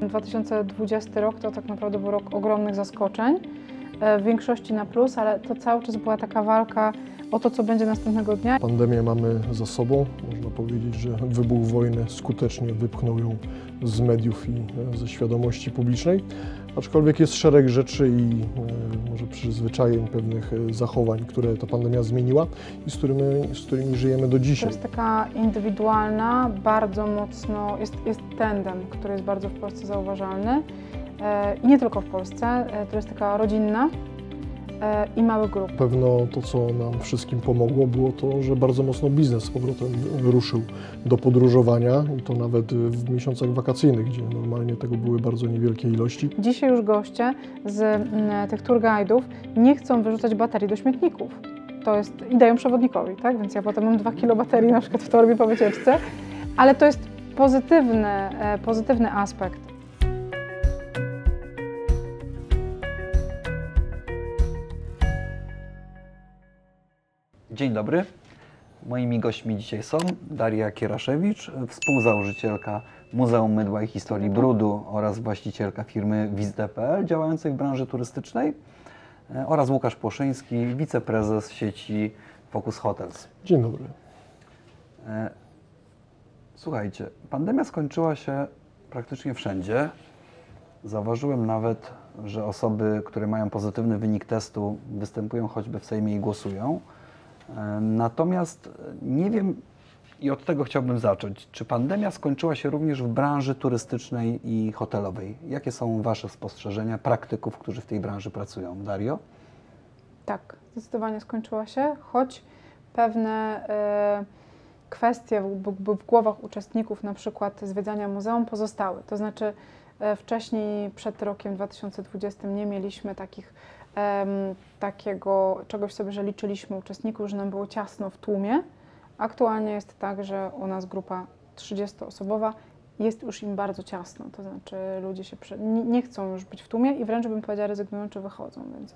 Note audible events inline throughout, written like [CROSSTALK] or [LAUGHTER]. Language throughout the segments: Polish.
2020 rok to tak naprawdę był rok ogromnych zaskoczeń, e, w większości na plus, ale to cały czas była taka walka o to, co będzie następnego dnia. Pandemię mamy za sobą. Można powiedzieć, że wybuch wojny skutecznie wypchnął ją z mediów i e, ze świadomości publicznej. Aczkolwiek jest szereg rzeczy i e, może przyzwyczajeń, pewnych e, zachowań, które ta pandemia zmieniła i z którymi, z którymi żyjemy do To dzisiaj. jest taka indywidualna, bardzo mocno, jest, jest trendem, który jest bardzo w Polsce zauważalny i nie tylko w Polsce, to jest taka rodzinna i małych grup. Pewno to, co nam wszystkim pomogło, było to, że bardzo mocno biznes z powrotem ruszył do podróżowania i to nawet w miesiącach wakacyjnych, gdzie normalnie tego były bardzo niewielkie ilości. Dzisiaj już goście z tych tour guide'ów nie chcą wyrzucać baterii do śmietników. To jest, i dają przewodnikowi, tak? Więc ja potem mam 2 kilo baterii na przykład w torbie po wycieczce, ale to jest pozytywny, e, pozytywny aspekt. Dzień dobry. Moimi gośćmi dzisiaj są Daria Kieraszewicz, współzałożycielka Muzeum Mydła i Historii Brudu oraz właścicielka firmy Wiz.pl działającej w branży turystycznej e, oraz Łukasz Płoszyński, wiceprezes sieci Focus Hotels. Dzień dobry. E, Słuchajcie, pandemia skończyła się praktycznie wszędzie. Zauważyłem nawet, że osoby, które mają pozytywny wynik testu, występują choćby w Sejmie i głosują. E, Natomiast nie wiem, i od tego chciałbym zacząć, czy pandemia skończyła się również w branży turystycznej i hotelowej? Jakie są Wasze spostrzeżenia praktyków, którzy w tej branży pracują? Dario? Tak, zdecydowanie skończyła się, choć pewne e, kwestie w, w, głowach uczestników, na przykład zwiedzania muzeum, pozostały. To znaczy, e, wcześniej, przed rokiem 2020, nie mieliśmy takich, takiego czegoś sobie, że liczyliśmy uczestników, że nam było ciasno w tłumie. Aktualnie jest tak, że u nas grupa 30-osobowa jest już im bardzo ciasno, to znaczy ludzie się nie chcą już być w tłumie i wręcz bym powiedziała rezygnują czy wychodzą, więc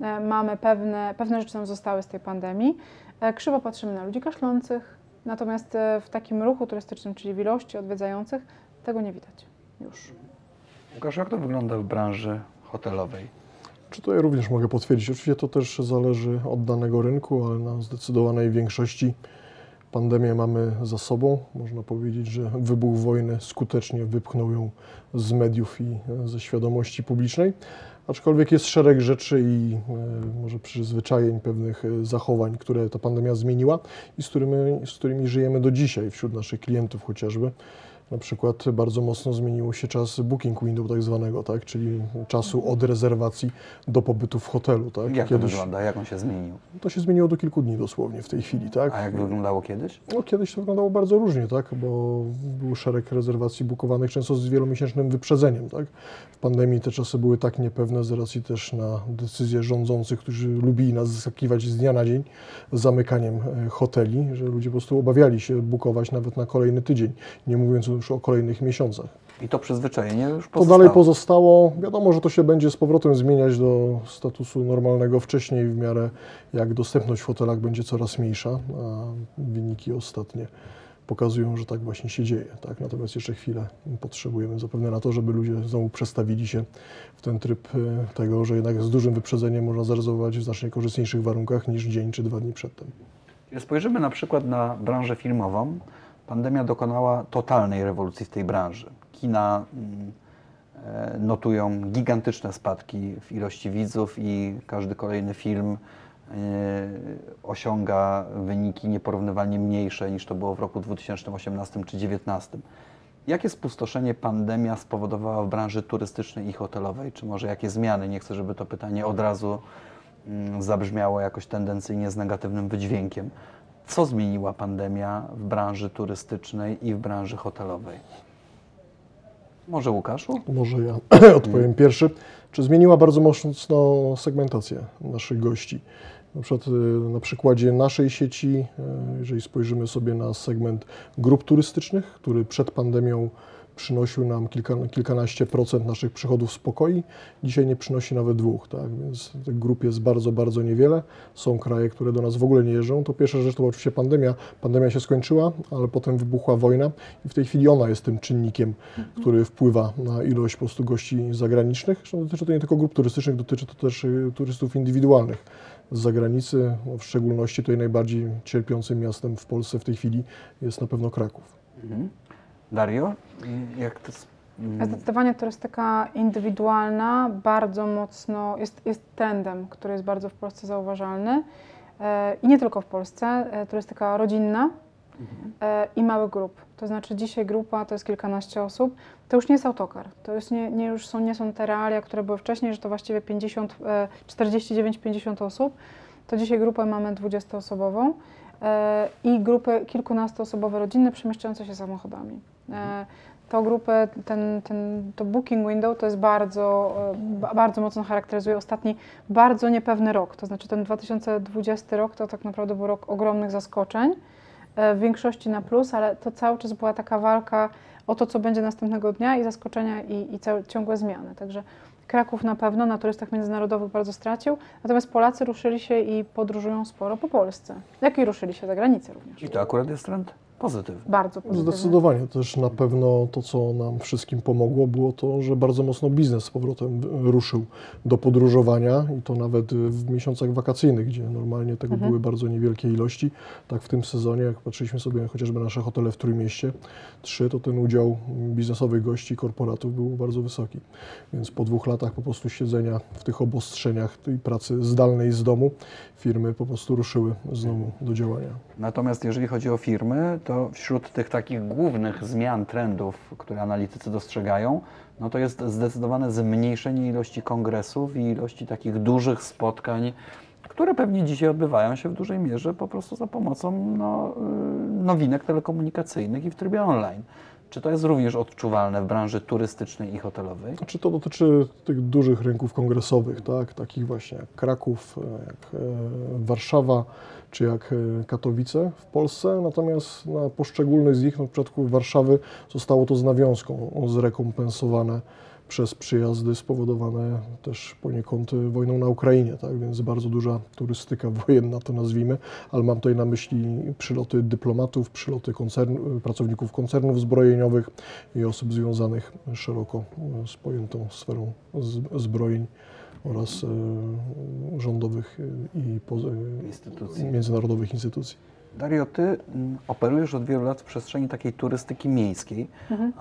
e, mamy pewne, pewne rzeczy nam zostały z tej pandemii. E, Krzywo patrzymy na ludzi kaszlących, natomiast e, w takim ruchu turystycznym, czyli w ilości odwiedzających, tego nie widać już. Łukasz, jak to wygląda w branży hotelowej? Czy to ja również mogę potwierdzić? Oczywiście to też zależy od danego rynku, ale na zdecydowanej większości pandemię mamy za sobą. Można powiedzieć, że wybuch wojny skutecznie wypchnął ją z mediów i e, ze świadomości publicznej. Aczkolwiek jest szereg rzeczy i e, może przyzwyczajeń, pewnych e, zachowań, które ta pandemia zmieniła i z którymi, z którymi żyjemy do dzisiaj wśród naszych klientów chociażby. Na przykład bardzo mocno zmieniło się czas booking window tak zwanego, tak? czyli czasu od rezerwacji do pobytu w hotelu. Tak? Jak to wygląda? Jak on się zmienił? to się zmieniło do kilku dni dosłownie w tej chwili. Tak? A jak wyglądało kiedyś? No, kiedyś to wyglądało bardzo różnie, tak? bo był szereg rezerwacji bukowanych często z wielomiesięcznym wyprzedzeniem. Tak? W pandemii te czasy były tak niepewne z racji też na decyzje rządzących, którzy lubili nas zaskakiwać z dnia na dzień zamykaniem e, hoteli, że ludzie po prostu obawiali się bukować nawet na kolejny tydzień, nie mówiąc już o kolejnych miesiącach. I to przyzwyczajenie już To pozostało. dalej pozostało. Wiadomo, że to się będzie z powrotem zmieniać do statusu normalnego wcześniej, w miarę jak dostępność w hotelach będzie coraz mniejsza, a wyniki ostatnie pokazują, że tak właśnie się dzieje. Tak? Natomiast jeszcze chwilę potrzebujemy zapewne na to, żeby ludzie znowu przestawili się w ten tryb e, tego, że jednak z dużym wyprzedzeniem można zarezerwować w znacznie korzystniejszych warunkach niż dzień czy dwa dni przedtem. Spojrzymy na przykład na branżę filmową, pandemia dokonała totalnej rewolucji w tej branży. Kina mm, e, notują gigantyczne spadki w ilości widzów i każdy kolejny film e, osiąga wyniki nieporównywalnie mniejsze niż to było w roku 2018 czy 2019. Jakie spustoszenie pandemia spowodowała w branży turystycznej i hotelowej? Czy może jakie zmiany? Nie chcę, żeby to pytanie od razu mm, zabrzmiało jakoś tendencyjnie z negatywnym wydźwiękiem. Co zmieniła pandemia w branży turystycznej i w branży hotelowej? Może Łukaszu? Może ja [CLEARS THROAT] odpowiem pierwszy. Czy zmieniła bardzo mocno segmentację naszych gości? Na przykład y, na przykładzie naszej sieci, y, jeżeli spojrzymy sobie na segment grup turystycznych, który przed pandemią przynosił nam kilka, kilkanaście procent naszych przychodów z pokoi, dzisiaj nie przynosi nawet dwóch, tak? więc tych grup jest bardzo, bardzo niewiele. Są kraje, które do nas w ogóle nie jeżdżą. To pierwsza rzecz to oczywiście pandemia. Pandemia się skończyła, ale potem wybuchła wojna i w tej chwili ona jest tym czynnikiem, który wpływa na ilość po prostu gości zagranicznych. Zresztą dotyczy to nie tylko grup turystycznych, dotyczy to też y, turystów indywidualnych z zagranicy. No w szczególności tutaj najbardziej cierpiącym miastem w Polsce w tej chwili jest na pewno Kraków. Mhm. Dario, jak to... mm, Zdecydowanie turystyka indywidualna bardzo mocno jest, jest trendem, który jest bardzo w Polsce zauważalny. E, I nie tylko w Polsce. E, turystyka rodzinna e, i małych grup. To znaczy dzisiaj grupa to jest kilkanaście osób. To już nie jest autokar. To już nie, nie, już są, nie są te realia, które były wcześniej, że to właściwie 50, e, 49-50 osób. To dzisiaj grupę mamy 20-osobową e, i grupy kilkunastoosobowe rodzinne przemieszczające się samochodami. E, to grupę, ten, ten, to booking window to jest bardzo, e, ba- bardzo mocno charakteryzuje ostatni bardzo niepewny rok. To znaczy ten 2020 rok to tak naprawdę był rok ogromnych zaskoczeń, e, w większości na plus, ale to cały czas była taka walka o to, co będzie następnego dnia i zaskoczenia i, i całe, ciągłe zmiany. Także Kraków na pewno na turystach międzynarodowych bardzo stracił, natomiast Polacy ruszyli się i podróżują sporo po Polsce, jak i ruszyli się za granicę również. I to akurat jest trend pozytywny. Bardzo pozytywnie. Zdecydowanie. Też na pewno to, co nam wszystkim pomogło, było to, że bardzo mocno biznes z powrotem ruszył do podróżowania i to nawet w miesiącach wakacyjnych, gdzie normalnie tego Mhm. były bardzo niewielkie ilości. Tak w tym sezonie, jak patrzyliśmy sobie chociażby nasze hotele w Trójmieście, trzy, to ten udział biznesowych gości, korporatów był bardzo wysoki. Więc po dwóch latach po prostu siedzenia w tych obostrzeniach, tej pracy zdalnej z domu, firmy po prostu ruszyły znowu do działania. Natomiast jeżeli chodzi o firmy, to wśród tych takich głównych zmian, trendów, które analitycy dostrzegają, no to jest zdecydowane zmniejszenie ilości kongresów i ilości takich dużych spotkań, które pewnie dzisiaj odbywają się w dużej mierze po prostu za pomocą no, y, nowinek telekomunikacyjnych i w trybie online. Czy to jest również odczuwalne w branży turystycznej i hotelowej? Czy to dotyczy tych dużych rynków kongresowych, tak? takich właśnie jak Kraków, jak e, Warszawa, czy jak e, Katowice w Polsce, natomiast na poszczególnych z nich, no w przypadku Warszawy, zostało to z nawiązką zrekompensowane przez przyjazdy spowodowane też poniekąd wojną na Ukrainie, tak? więc bardzo duża turystyka [LAUGHS] wojenna to nazwijmy, ale mam tutaj na myśli przyloty dyplomatów, przyloty koncern, pracowników koncernów zbrojeniowych i osób związanych szeroko e, z pojętą sferą zbrojeń oraz e, rządowych e, i poza- Instytucji. międzynarodowych instytucji. Dario, ty mm, operujesz od wielu lat w przestrzeni takiej turystyki miejskiej. Mhm.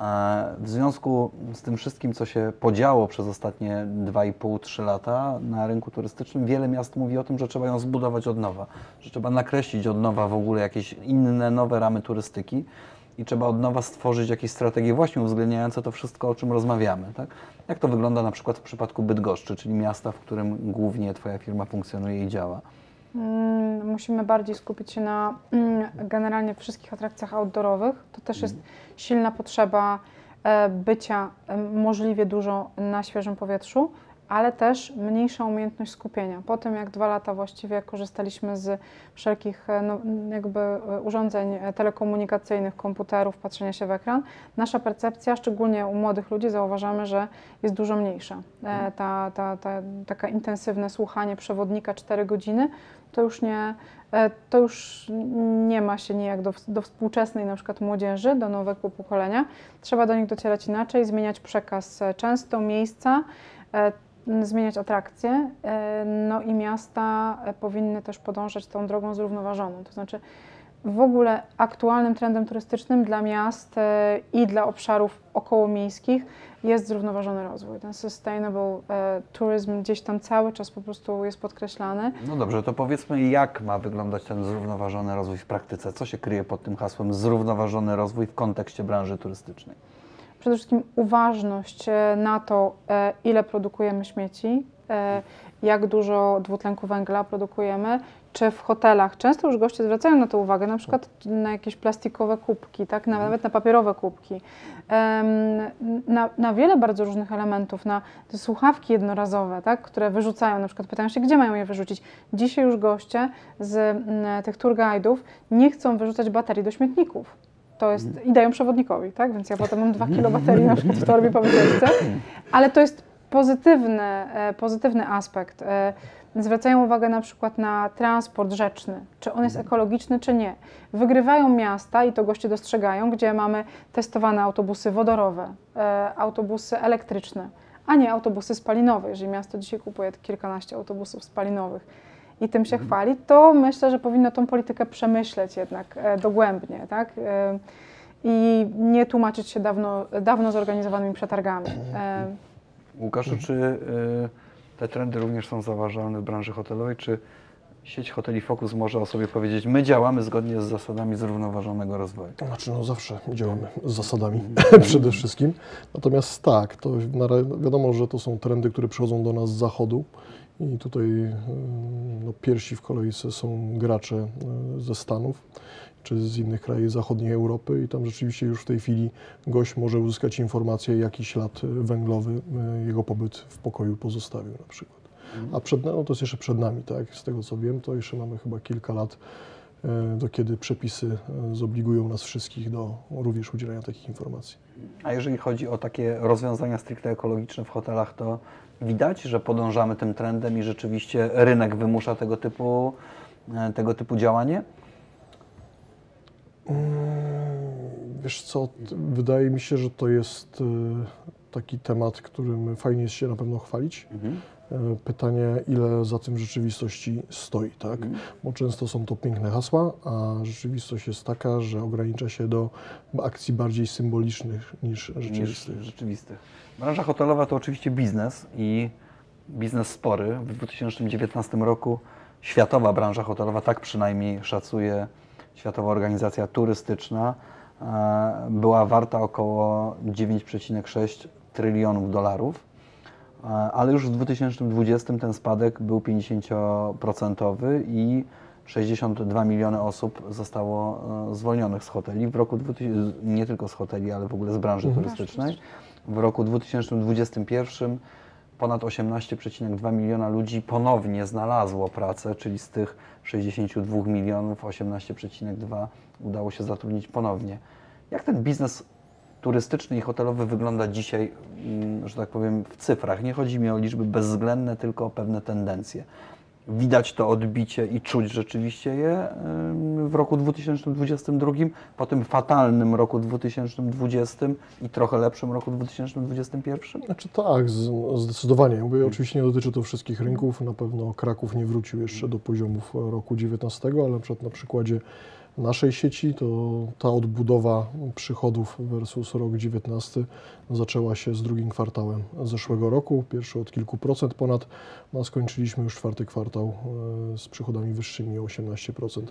W związku z tym wszystkim, co się podziało przez ostatnie 2,5-3 lata na rynku turystycznym, wiele miast mówi o tym, że trzeba ją zbudować od nowa, że trzeba nakreślić od nowa w ogóle jakieś inne, nowe ramy turystyki i trzeba od nowa stworzyć jakieś strategie właśnie uwzględniające to wszystko, o czym rozmawiamy. Tak? Jak to wygląda na przykład w przypadku Bydgoszczy, czyli miasta, w którym głównie Twoja firma funkcjonuje i działa? Mm, Musimy bardziej skupić się na mm, generalnie wszystkich atrakcjach outdoorowych. To też jest silna potrzeba e, bycia e, możliwie dużo na świeżym powietrzu, ale też mniejsza umiejętność skupienia. Po tym jak dwa lata właściwie korzystaliśmy z wszelkich e, no, jakby e, urządzeń e, telekomunikacyjnych, komputerów, patrzenia się w ekran, nasza percepcja, szczególnie u młodych ludzi, zauważamy, że jest dużo mniejsza. E, Ta, ta, ta, taka intensywne słuchanie przewodnika 4 godziny to już nie, to już nie ma się nijak do, do współczesnej na przykład młodzieży, do nowego pokolenia. Trzeba do nich docierać inaczej, zmieniać przekaz często, miejsca, zmieniać atrakcje. e, No i miasta powinny też podążać tą drogą zrównoważoną. To znaczy w ogóle aktualnym trendem turystycznym dla miast e, i dla obszarów okołomiejskich jest zrównoważony rozwój. Ten sustainable e, tourism gdzieś tam cały czas po prostu jest podkreślany. No dobrze, to powiedzmy, jak ma wyglądać ten zrównoważony rozwój w praktyce? Co się kryje pod tym hasłem zrównoważony rozwój w kontekście branży turystycznej? Przede wszystkim uważność e, na to, e, ile produkujemy śmieci, e, jak dużo dwutlenku węgla produkujemy, czy w hotelach. Często już goście zwracają na to uwagę, na przykład na jakieś plastikowe kubki, tak? Na- nawet na papierowe kubki. Na, na wiele bardzo różnych elementów, na te słuchawki jednorazowe, tak? które wyrzucają, na przykład pytają się, gdzie mają je wyrzucić. Dzisiaj już goście z tych tour guide'ów nie chcą wyrzucać baterii do śmietników. To jest, I dają przewodnikowi, tak? Więc ja potem mam dwa kilo baterii na przykład w torbie po wycieczce. Ale to jest pozytywny, e, pozytywny aspekt. E, zwracają uwagę na przykład na transport rzeczny, czy on jest ekologiczny, czy nie. Wygrywają miasta, i to goście dostrzegają, gdzie mamy testowane autobusy wodorowe, e, autobusy elektryczne, a nie autobusy spalinowe. Jeżeli miasto dzisiaj kupuje kilkanaście autobusów spalinowych i tym się chwali, to myślę, że powinno tą politykę przemyśleć jednak dogłębnie, tak? I nie tłumaczyć się dawno, dawno zorganizowanymi przetargami. Łukaszu, czy te trendy również są zauważalne w branży hotelowej? Czy sieć hoteli Focus może o sobie powiedzieć, my działamy zgodnie z zasadami zrównoważonego rozwoju? Znaczy, no zawsze działamy z zasadami [LAUGHS] przede wszystkim. Natomiast tak, to wiadomo, że to są trendy, które przychodzą do nas z zachodu. I tutaj y, no, pierwsi w kolejce są gracze y, ze Stanów czy z innych krajów zachodniej Europy i tam rzeczywiście już w tej chwili gość może uzyskać informację, jaki ślad węglowy e, jego pobyt w pokoju pozostawił na przykład. A przed, no to jest jeszcze przed nami, tak? Z tego co wiem, to jeszcze mamy chyba kilka lat, e, do kiedy przepisy e, zobligują nas wszystkich do również udzielenia takich informacji. A jeżeli chodzi o takie rozwiązania stricte ekologiczne w hotelach, to widać, że podążamy tym trendem i rzeczywiście rynek wymusza tego typu, tego typu działanie? Mm, wiesz co, wydaje mi się, że to jest e, taki temat, którym fajnie jest się na pewno chwalić. Mhm. E, pytanie, ile za tym rzeczywistości stoi, tak? Mhm. Bo często są to piękne hasła, a rzeczywistość jest taka, że ogranicza się do akcji bardziej symbolicznych niż rzeczywistych. Niż rzeczywistych. Branża hotelowa to oczywiście biznes i biznes spory. W 2019 roku światowa branża hotelowa, tak przynajmniej szacuje Światowa Organizacja Turystyczna e, była warta około 9,6 trylionów dolarów, ale już w 2020 ten spadek był 50% i 62 miliony osób zostało e, zwolnionych z hoteli w roku nie tylko z hoteli, ale w ogóle z branży mhm. turystycznej. W roku 2021 ponad 18,2 miliona ludzi ponownie znalazło pracę, czyli z tych 62 milionów 18,2 udało się zatrudnić ponownie. Jak ten biznes turystyczny i hotelowy wygląda dzisiaj, mm, że tak powiem, w cyfrach? Nie chodzi mi o liczby bezwzględne, tylko o pewne tendencje widać to odbicie i czuć rzeczywiście je w roku 2022, po tym fatalnym roku 2020 i trochę lepszym roku 2021? Znaczy tak, zdecydowanie. Mówię, oczywiście nie dotyczy to wszystkich rynków. Na pewno Kraków nie wrócił jeszcze do poziomów roku 2019, ale na przykład na przykładzie naszej sieci, to ta odbudowa przychodów versus rok 19 zaczęła się z drugim kwartałem zeszłego roku, pierwszy od kilku procent ponad, no a skończyliśmy już czwarty kwartał e, z przychodami wyższymi o 18%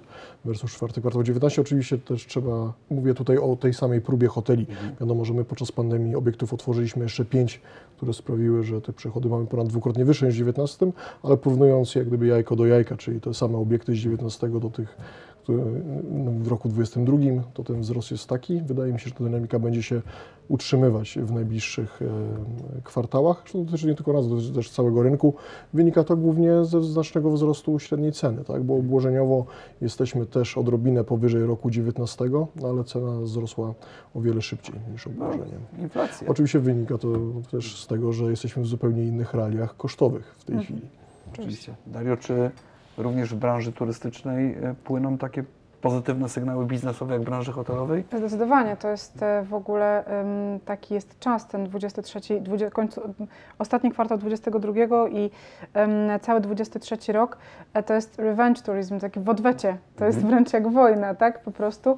versus czwarty kwartał 19. Oczywiście też trzeba, mówię tutaj o tej samej próbie hoteli. Mhm. Wiadomo, że my podczas pandemii obiektów otworzyliśmy jeszcze pięć, które sprawiły, że te przychody mamy ponad dwukrotnie wyższe niż w 19, ale porównując jak gdyby jajko do jajka, czyli te same obiekty z 19 do tych w roku 2022 to ten wzrost jest taki. Wydaje mi się, że ta dynamika będzie się utrzymywać w najbliższych kwartałach. Zresztą to dotyczy nie tylko nas, dotyczy też całego rynku. Wynika to głównie ze znacznego wzrostu średniej ceny, tak? bo obłożeniowo jesteśmy też odrobinę powyżej roku 19, no ale cena wzrosła o wiele szybciej niż obłożenie. No, inflacja. Oczywiście wynika to też z tego, że jesteśmy w zupełnie innych realiach kosztowych w tej mhm. chwili. Oczywiście. Dario, czy również w branży turystycznej e, płyną takie pozytywne sygnały biznesowe jak w branży hotelowej? Zdecydowanie. To jest e, w ogóle taki jest czas, ten 23, 20, końcu, ostatni kwartał 22 i cały 23 rok. E, to jest revenge tourism, taki w odwecie. To jest mhm. wręcz jak wojna, tak po prostu.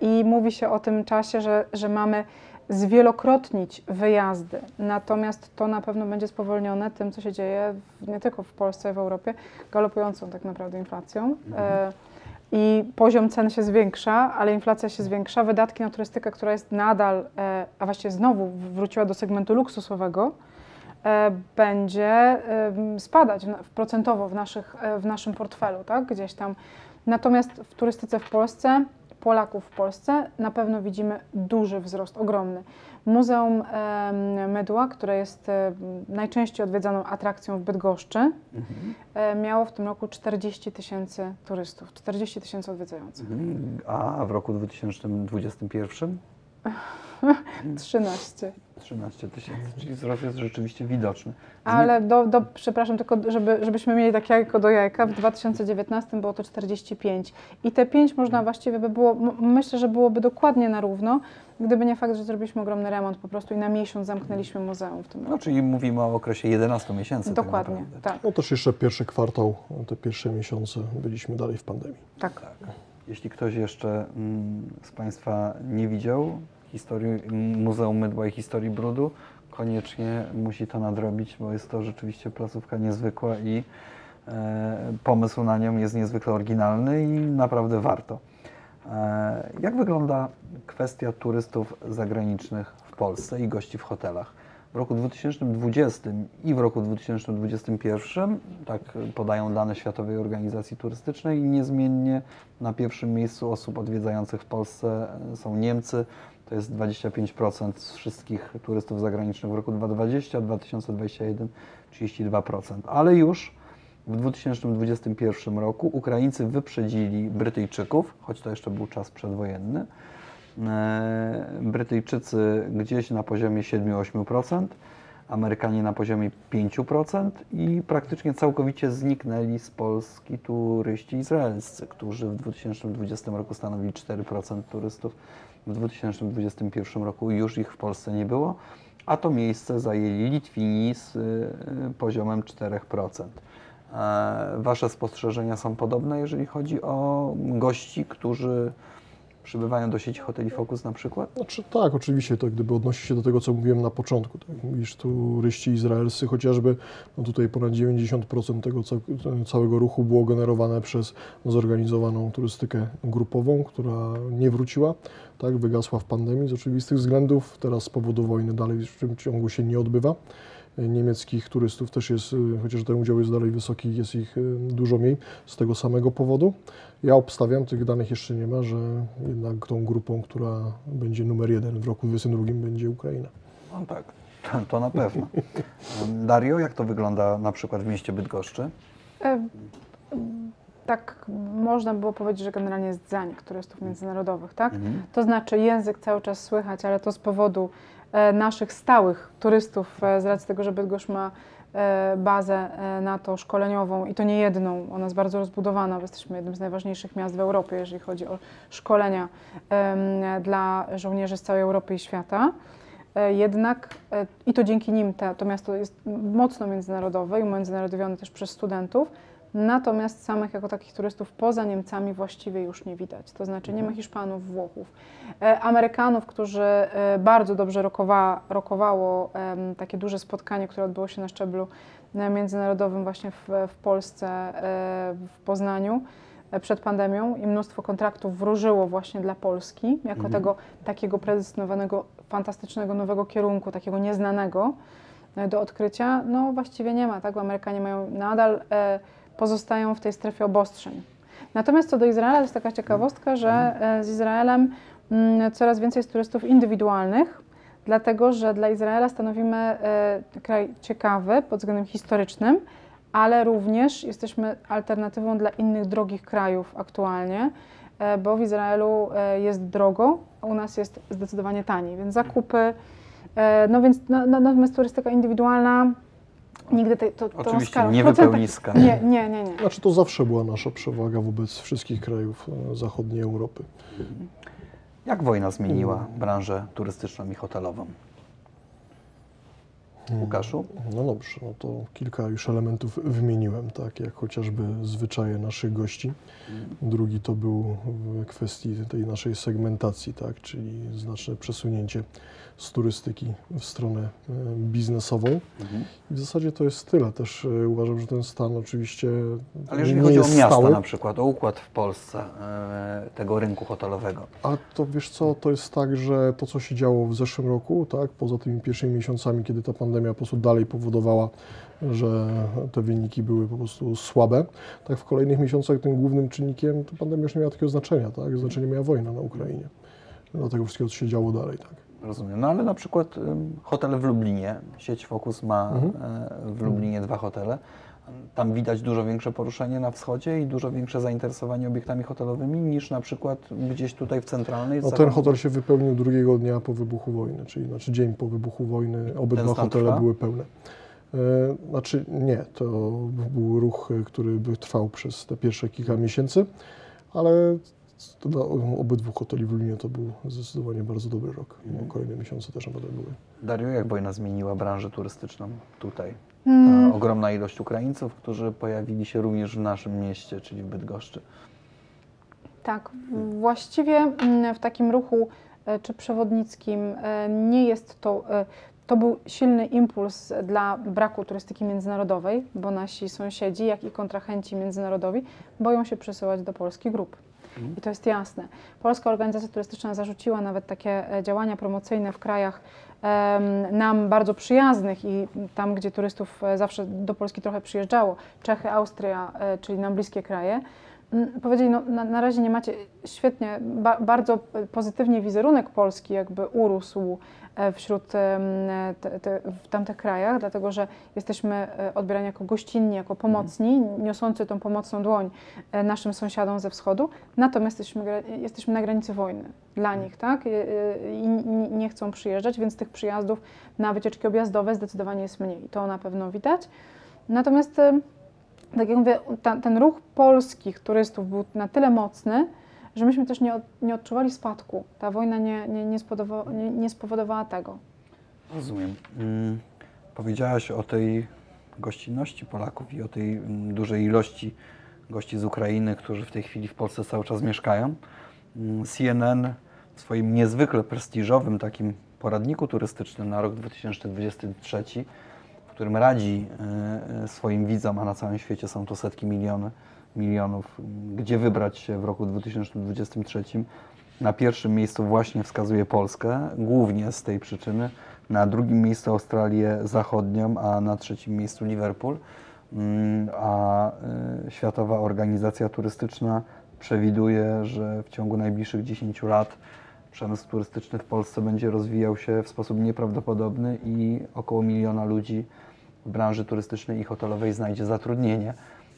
I mówi się o tym czasie, że, że mamy zwielokrotnić wyjazdy. Natomiast to na pewno będzie spowolnione tym, co się dzieje w, nie tylko w Polsce, w Europie, galopującą tak naprawdę inflacją. Mhm. E, I poziom cen się zwiększa, ale inflacja się zwiększa. Wydatki na turystykę, która jest nadal, e, a właściwie znowu wróciła do segmentu luksusowego, e, będzie spadać procentowo w, naszych, w naszym portfelu, tak? gdzieś tam. Natomiast w turystyce w Polsce Polaków w Polsce, na pewno widzimy duży wzrost, ogromny. Muzeum Mydła, które jest najczęściej odwiedzaną atrakcją w Bydgoszczy, Mhm. e, miało w tym roku 40 tysięcy turystów, 40 tysięcy odwiedzających. Mhm. A w roku 2021? [LAUGHS] 13. 13 tysięcy, czyli wzrost jest rzeczywiście widoczny. Ale do, do, przepraszam, tylko żeby, żebyśmy mieli tak jajko do jajka, w 2019 było to 45. I te 5 można właściwie by było, myślę, że byłoby dokładnie na równo, gdyby nie fakt, że zrobiliśmy ogromny remont po prostu i na miesiąc zamknęliśmy muzeum w tym roku. No, czyli mówimy o okresie 11 miesięcy. tak Dokładnie, naprawdę. tak, No też jeszcze pierwszy kwartał, te pierwsze miesiące byliśmy dalej w pandemii. tak. Tak. Jeśli ktoś jeszcze mm, z Państwa nie widział historii Muzeum Mydła i Historii Brudu, koniecznie musi to nadrobić, bo jest to rzeczywiście placówka niezwykła i e, pomysł na nią jest niezwykle oryginalny i naprawdę warto. E, jak wygląda kwestia turystów zagranicznych w Polsce i gości w hotelach? W roku 2020 i w roku 2021, tak podają dane Światowej Organizacji Turystycznej, niezmiennie na pierwszym miejscu osób odwiedzających w Polsce są Niemcy. To jest 25% z wszystkich turystów zagranicznych w roku 2020, 2021 32%. Ale już w 2021 roku Ukraińcy wyprzedzili Brytyjczyków, choć to jeszcze był czas przedwojenny. E, Brytyjczycy gdzieś na poziomie 7-8%, Amerykanie na poziomie 5% i praktycznie całkowicie zniknęli z Polski turyści izraelscy, którzy w 2020 roku stanowili 4% turystów. W 2021 roku już ich w Polsce nie było, a to miejsce zajęli Litwini z y, poziomem 4%. E, Wasze spostrzeżenia są podobne, jeżeli chodzi o gości, którzy przybywają do sieci hoteli Focus na przykład? Znaczy tak, oczywiście, to gdyby odnosić się do tego, co mówiłem na początku, tak mówisz, turyści izraelscy chociażby, no tutaj ponad 90% tego ca- całego ruchu było generowane przez zorganizowaną turystykę grupową, która nie wróciła, tak, wygasła w pandemii z oczywistych względów, teraz z powodu wojny dalej w ciągu się nie odbywa. Niemieckich turystów też jest, y, chociaż ten udział jest dalej wysoki, jest ich y, dużo mniej z tego samego powodu. Ja obstawiam, tych danych jeszcze nie ma, że jednak tą grupą, która będzie numer jeden w roku 2022 będzie Ukraina. No tak, to, na pewno. [LAUGHS] Dario, jak to wygląda na przykład w mieście Bydgoszczy? E, Tak można było powiedzieć, że generalnie jest zanik turystów międzynarodowych, tak? Mhm. To znaczy język cały czas słychać, ale to z powodu naszych stałych turystów, e, z racji tego, że Bydgoszcz ma e, bazę e, NATO szkoleniową i to nie jedną, ona jest bardzo rozbudowana, bo jesteśmy jednym z najważniejszych miast w Europie, jeżeli chodzi o szkolenia dla żołnierzy z całej Europy i świata. E, Jednak, e, i to dzięki nim te, to miasto jest mocno międzynarodowe i umiędzynarodowione też przez studentów, natomiast samych jako takich turystów poza Niemcami właściwie już nie widać. To znaczy nie ma Hiszpanów, Włochów. E, Amerykanów, którzy e, bardzo dobrze rokowa, rokowało takie duże spotkanie, które odbyło się na szczeblu e, międzynarodowym właśnie w, w Polsce, w Poznaniu przed pandemią i mnóstwo kontraktów wróżyło właśnie dla Polski, jako Mhm. tego takiego predestynowanego, fantastycznego nowego kierunku, takiego nieznanego do odkrycia, no właściwie nie ma, tak? Bo Amerykanie mają nadal e, pozostają w tej strefie obostrzeń. Natomiast co do Izraela, jest taka ciekawostka, że e, z Izraelem mm, coraz więcej jest turystów indywidualnych, dlatego że dla Izraela stanowimy e, kraj ciekawy pod względem historycznym, ale również jesteśmy alternatywą dla innych drogich krajów aktualnie, e, bo w Izraelu jest drogo, a u nas jest zdecydowanie taniej, więc zakupy, no więc no, no, natomiast turystyka indywidualna nigdy te, to, to Oczywiście nie procentach- wypełniska. Nie, nie, nie, nie. Znaczy to zawsze była nasza przewaga wobec wszystkich krajów e, zachodniej Europy. Jak wojna zmieniła branżę turystyczną i hotelową? Łukaszu? No dobrze, no to kilka już elementów wymieniłem, tak jak chociażby zwyczaje naszych gości. Drugi to był w kwestii tej naszej segmentacji, tak, czyli znaczne przesunięcie z turystyki w stronę e, biznesową. Mhm. I w zasadzie to jest tyle. Też e, uważam, że ten stan oczywiście Ale jeżeli nie chodzi o jest miasta stały. na przykład, o układ w Polsce e, tego rynku hotelowego. A to wiesz co, to jest tak, że to co się działo w zeszłym roku, tak, poza tymi pierwszymi miesiącami, kiedy ta pandemia pandemia po prostu dalej powodowała, że te wyniki były po prostu słabe. Tak w kolejnych miesiącach tym głównym czynnikiem to pandemia już nie miała takiego znaczenia, tak? Znaczenie miała wojna na Ukrainie. Dlatego wszystkiego, co się działo dalej, tak. Rozumiem. No ale na przykład hotel w Lublinie, sieć Focus ma Mhm. e, w Lublinie dwa hotele. Tam widać dużo większe poruszenie na wschodzie i dużo większe zainteresowanie obiektami hotelowymi niż na przykład gdzieś tutaj w centralnej. No, ten hotel się wypełnił drugiego dnia po wybuchu wojny, czyli znaczy dzień po wybuchu wojny. Obydwa hotele trwa? były pełne. E, Znaczy nie, to był ruch, e, który by trwał przez te pierwsze kilka miesięcy, ale dla obydwu hoteli w Lublinie to był zdecydowanie bardzo dobry rok. Mhm. Kolejne miesiące też naprawdę były. Dario, jak wojna zmieniła branżę turystyczną tutaj? Mm, Ta ogromna ilość Ukraińców, którzy pojawili się również w naszym mieście, czyli w Bydgoszczy. Tak, właściwie mm, w takim ruchu e, czy przewodnickim e, nie jest to. e, To był silny impuls dla braku turystyki międzynarodowej, bo nasi sąsiedzi, jak i kontrahenci międzynarodowi boją się przesyłać do Polski grup. Mhm. I to jest jasne. Polska Organizacja Turystyczna zarzuciła nawet takie e, działania promocyjne w krajach nam bardzo przyjaznych i tam, gdzie turystów e, zawsze do Polski trochę przyjeżdżało, Czechy, Austria, e, czyli nam bliskie kraje. Mm, Powiedzieli, no na, na razie nie macie świetnie, ba, bardzo pozytywnie wizerunek Polski jakby urósł wśród em, te, te, w tamtych krajach, dlatego że jesteśmy e, odbierani jako gościnni, jako pomocni, niosący tą pomocną dłoń e, naszym sąsiadom ze wschodu, natomiast jesteśmy, jesteśmy na granicy wojny dla nich, tak? I, nie- chcą przyjeżdżać, więc tych przyjazdów na wycieczki objazdowe zdecydowanie jest mniej. To na pewno widać. Natomiast tak jak mówię, ta, ten ruch polskich turystów był na tyle mocny, że myśmy też nie, od, nie odczuwali spadku. Ta wojna nie, nie, nie, nie, nie spowodowała tego. Rozumiem. Mm, Powiedziałaś o tej gościnności Polaków i o tej mm, dużej ilości gości z Ukrainy, którzy w tej chwili w Polsce cały czas mieszkają. Mm, CNN w swoim niezwykle prestiżowym takim poradniku turystycznym na rok 2023, w którym radzi e, swoim widzom, a na całym świecie są to setki miliony, milionów, gdzie wybrać się w roku 2023. Na pierwszym miejscu właśnie wskazuje Polskę, głównie z tej przyczyny. Na drugim miejscu Australię Zachodnią, a na trzecim miejscu Liverpool. Mm, A y, Światowa Organizacja Turystyczna przewiduje, że w ciągu najbliższych 10 lat przemysł turystyczny w Polsce będzie rozwijał się w sposób nieprawdopodobny i około miliona ludzi w branży turystycznej i hotelowej znajdzie zatrudnienie.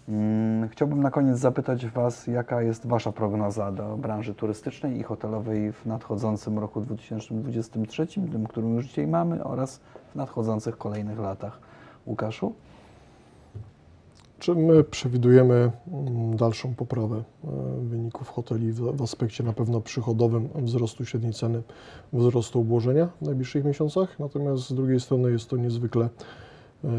Mm, Chciałbym na koniec zapytać Was, jaka jest Wasza prognoza do branży turystycznej i hotelowej w nadchodzącym roku 2023, tym, którym już dzisiaj mamy, oraz w nadchodzących kolejnych latach. Łukaszu? Czy my przewidujemy mm, dalszą poprawę e, wyników hoteli w, aspekcie na pewno przychodowym wzrostu średniej ceny, wzrostu obłożenia w najbliższych miesiącach, natomiast z drugiej strony jest to niezwykle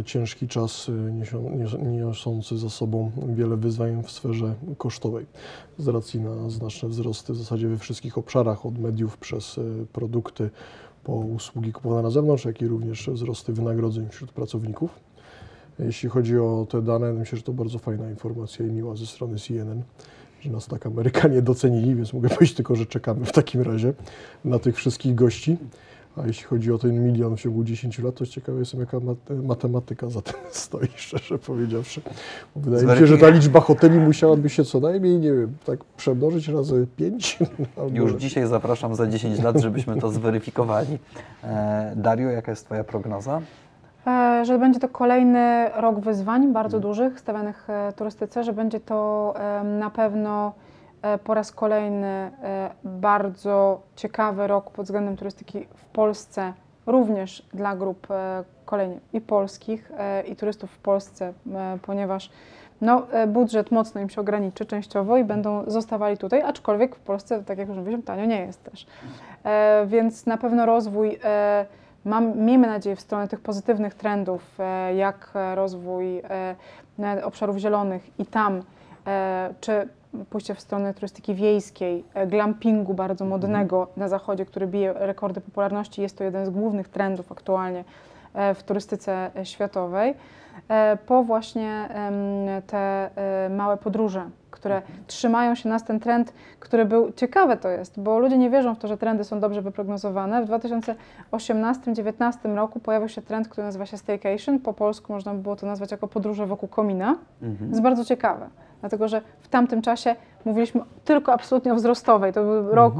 ciężki czas e, niosący za sobą wiele wyzwań w sferze kosztowej z racji na znaczne wzrosty w zasadzie we wszystkich obszarach, od mediów przez e, produkty po usługi kupowane na zewnątrz, jak i również wzrosty wynagrodzeń wśród pracowników. Jeśli chodzi o te dane, myślę, że to bardzo fajna informacja i miła ze strony CNN, że nas tak Amerykanie [LAUGHS] docenili, więc mogę powiedzieć tylko, że czekamy w takim razie na tych wszystkich gości. A jeśli chodzi o ten milion w ciągu 10 lat, to ciekawy jestem, jaka mat- matematyka za tym [LAUGHS] stoi, szczerze powiedziawszy. Bo wydaje mi się, że ta liczba hoteli musiałaby się co najmniej, nie wiem, tak przemnożyć razy 5. [LAUGHS] Już dzisiaj zapraszam za 10 lat, żebyśmy to zweryfikowali. E, Dario, jaka jest Twoja prognoza? E, Że będzie to kolejny rok wyzwań bardzo dużych stawianych e, turystyce, że będzie to na pewno po raz kolejny e, bardzo ciekawy rok pod względem turystyki w Polsce, również dla grup e, kolejnie i polskich, e, i turystów w Polsce, e, ponieważ no, e, budżet mocno im się ograniczy częściowo i będą zostawali tutaj, aczkolwiek w Polsce, tak jak już mówiliśmy, tanio nie jest też. E, Więc na pewno rozwój e, Mam, miejmy nadzieję w stronę tych pozytywnych trendów, e, jak e, rozwój e, obszarów zielonych i tam, e, czy pójście w stronę turystyki wiejskiej, e, glampingu bardzo modnego na zachodzie, który bije rekordy popularności. Jest to jeden z głównych trendów aktualnie w turystyce e, światowej, e, po właśnie te e, małe podróże, które trzymają się nas ten trend, który był ciekawe to jest, bo ludzie nie wierzą w to, że trendy są dobrze wyprognozowane. W 2018-2019 roku pojawił się trend, który nazywa się staycation. Po polsku można by było to nazwać jako podróże wokół komina. Mhm. jest bardzo ciekawe, dlatego że w tamtym czasie mówiliśmy tylko absolutnie o wzrostowej. To był rok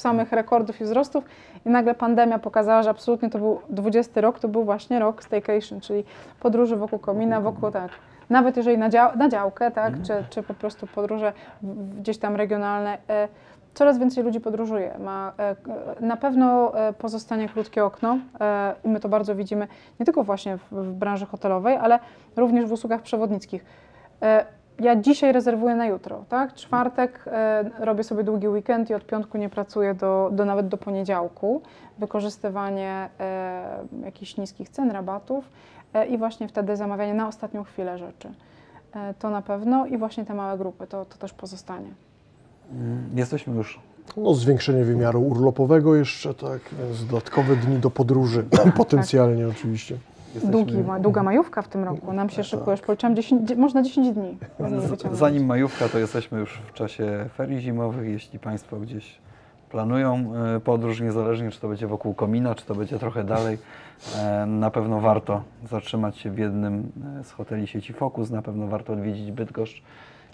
samych rekordów i wzrostów i nagle pandemia pokazała, że absolutnie to był 20 rok, to był właśnie rok staycation, czyli podróży wokół komina, wokół tak. Nawet jeżeli na, dział, na działkę, tak, czy, czy po prostu podróże gdzieś tam regionalne, e, coraz więcej ludzi podróżuje. Ma, e, na pewno e, pozostanie krótkie okno e, i my to bardzo widzimy nie tylko właśnie w, w branży hotelowej, ale również w usługach przewodnickich. Ja dzisiaj rezerwuję na jutro, tak? Czwartek e, robię sobie długi weekend i od piątku nie pracuję do, do nawet do poniedziałku. Wykorzystywanie e, jakichś niskich cen, rabatów e, i właśnie wtedy zamawianie na ostatnią chwilę rzeczy. E, to na pewno i właśnie te małe grupy, to, to też pozostanie. Mm, Jesteśmy już No, zwiększenie wymiaru urlopowego jeszcze, tak, więc dodatkowe dni do podróży, potencjalnie oczywiście. Jesteśmy, Długi, ma- długa majówka w tym roku, nam się szykuje, już policzyłam, 10, dzie- można 10 dni. Zanim majówka, to jesteśmy już w czasie ferii zimowych. Jeśli Państwo gdzieś planują e, podróż, niezależnie czy to będzie wokół komina, czy to będzie trochę dalej, e, na pewno warto zatrzymać się w jednym e, z hoteli sieci Focus. Na pewno warto odwiedzić Bydgoszcz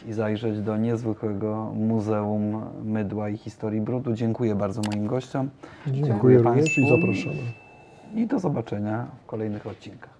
i zajrzeć do niezwykłego Muzeum Mydła i Historii Brudu. Dziękuję bardzo moim gościom Dziękuję również i Państwu. zapraszamy. I do zobaczenia w kolejnych odcinkach.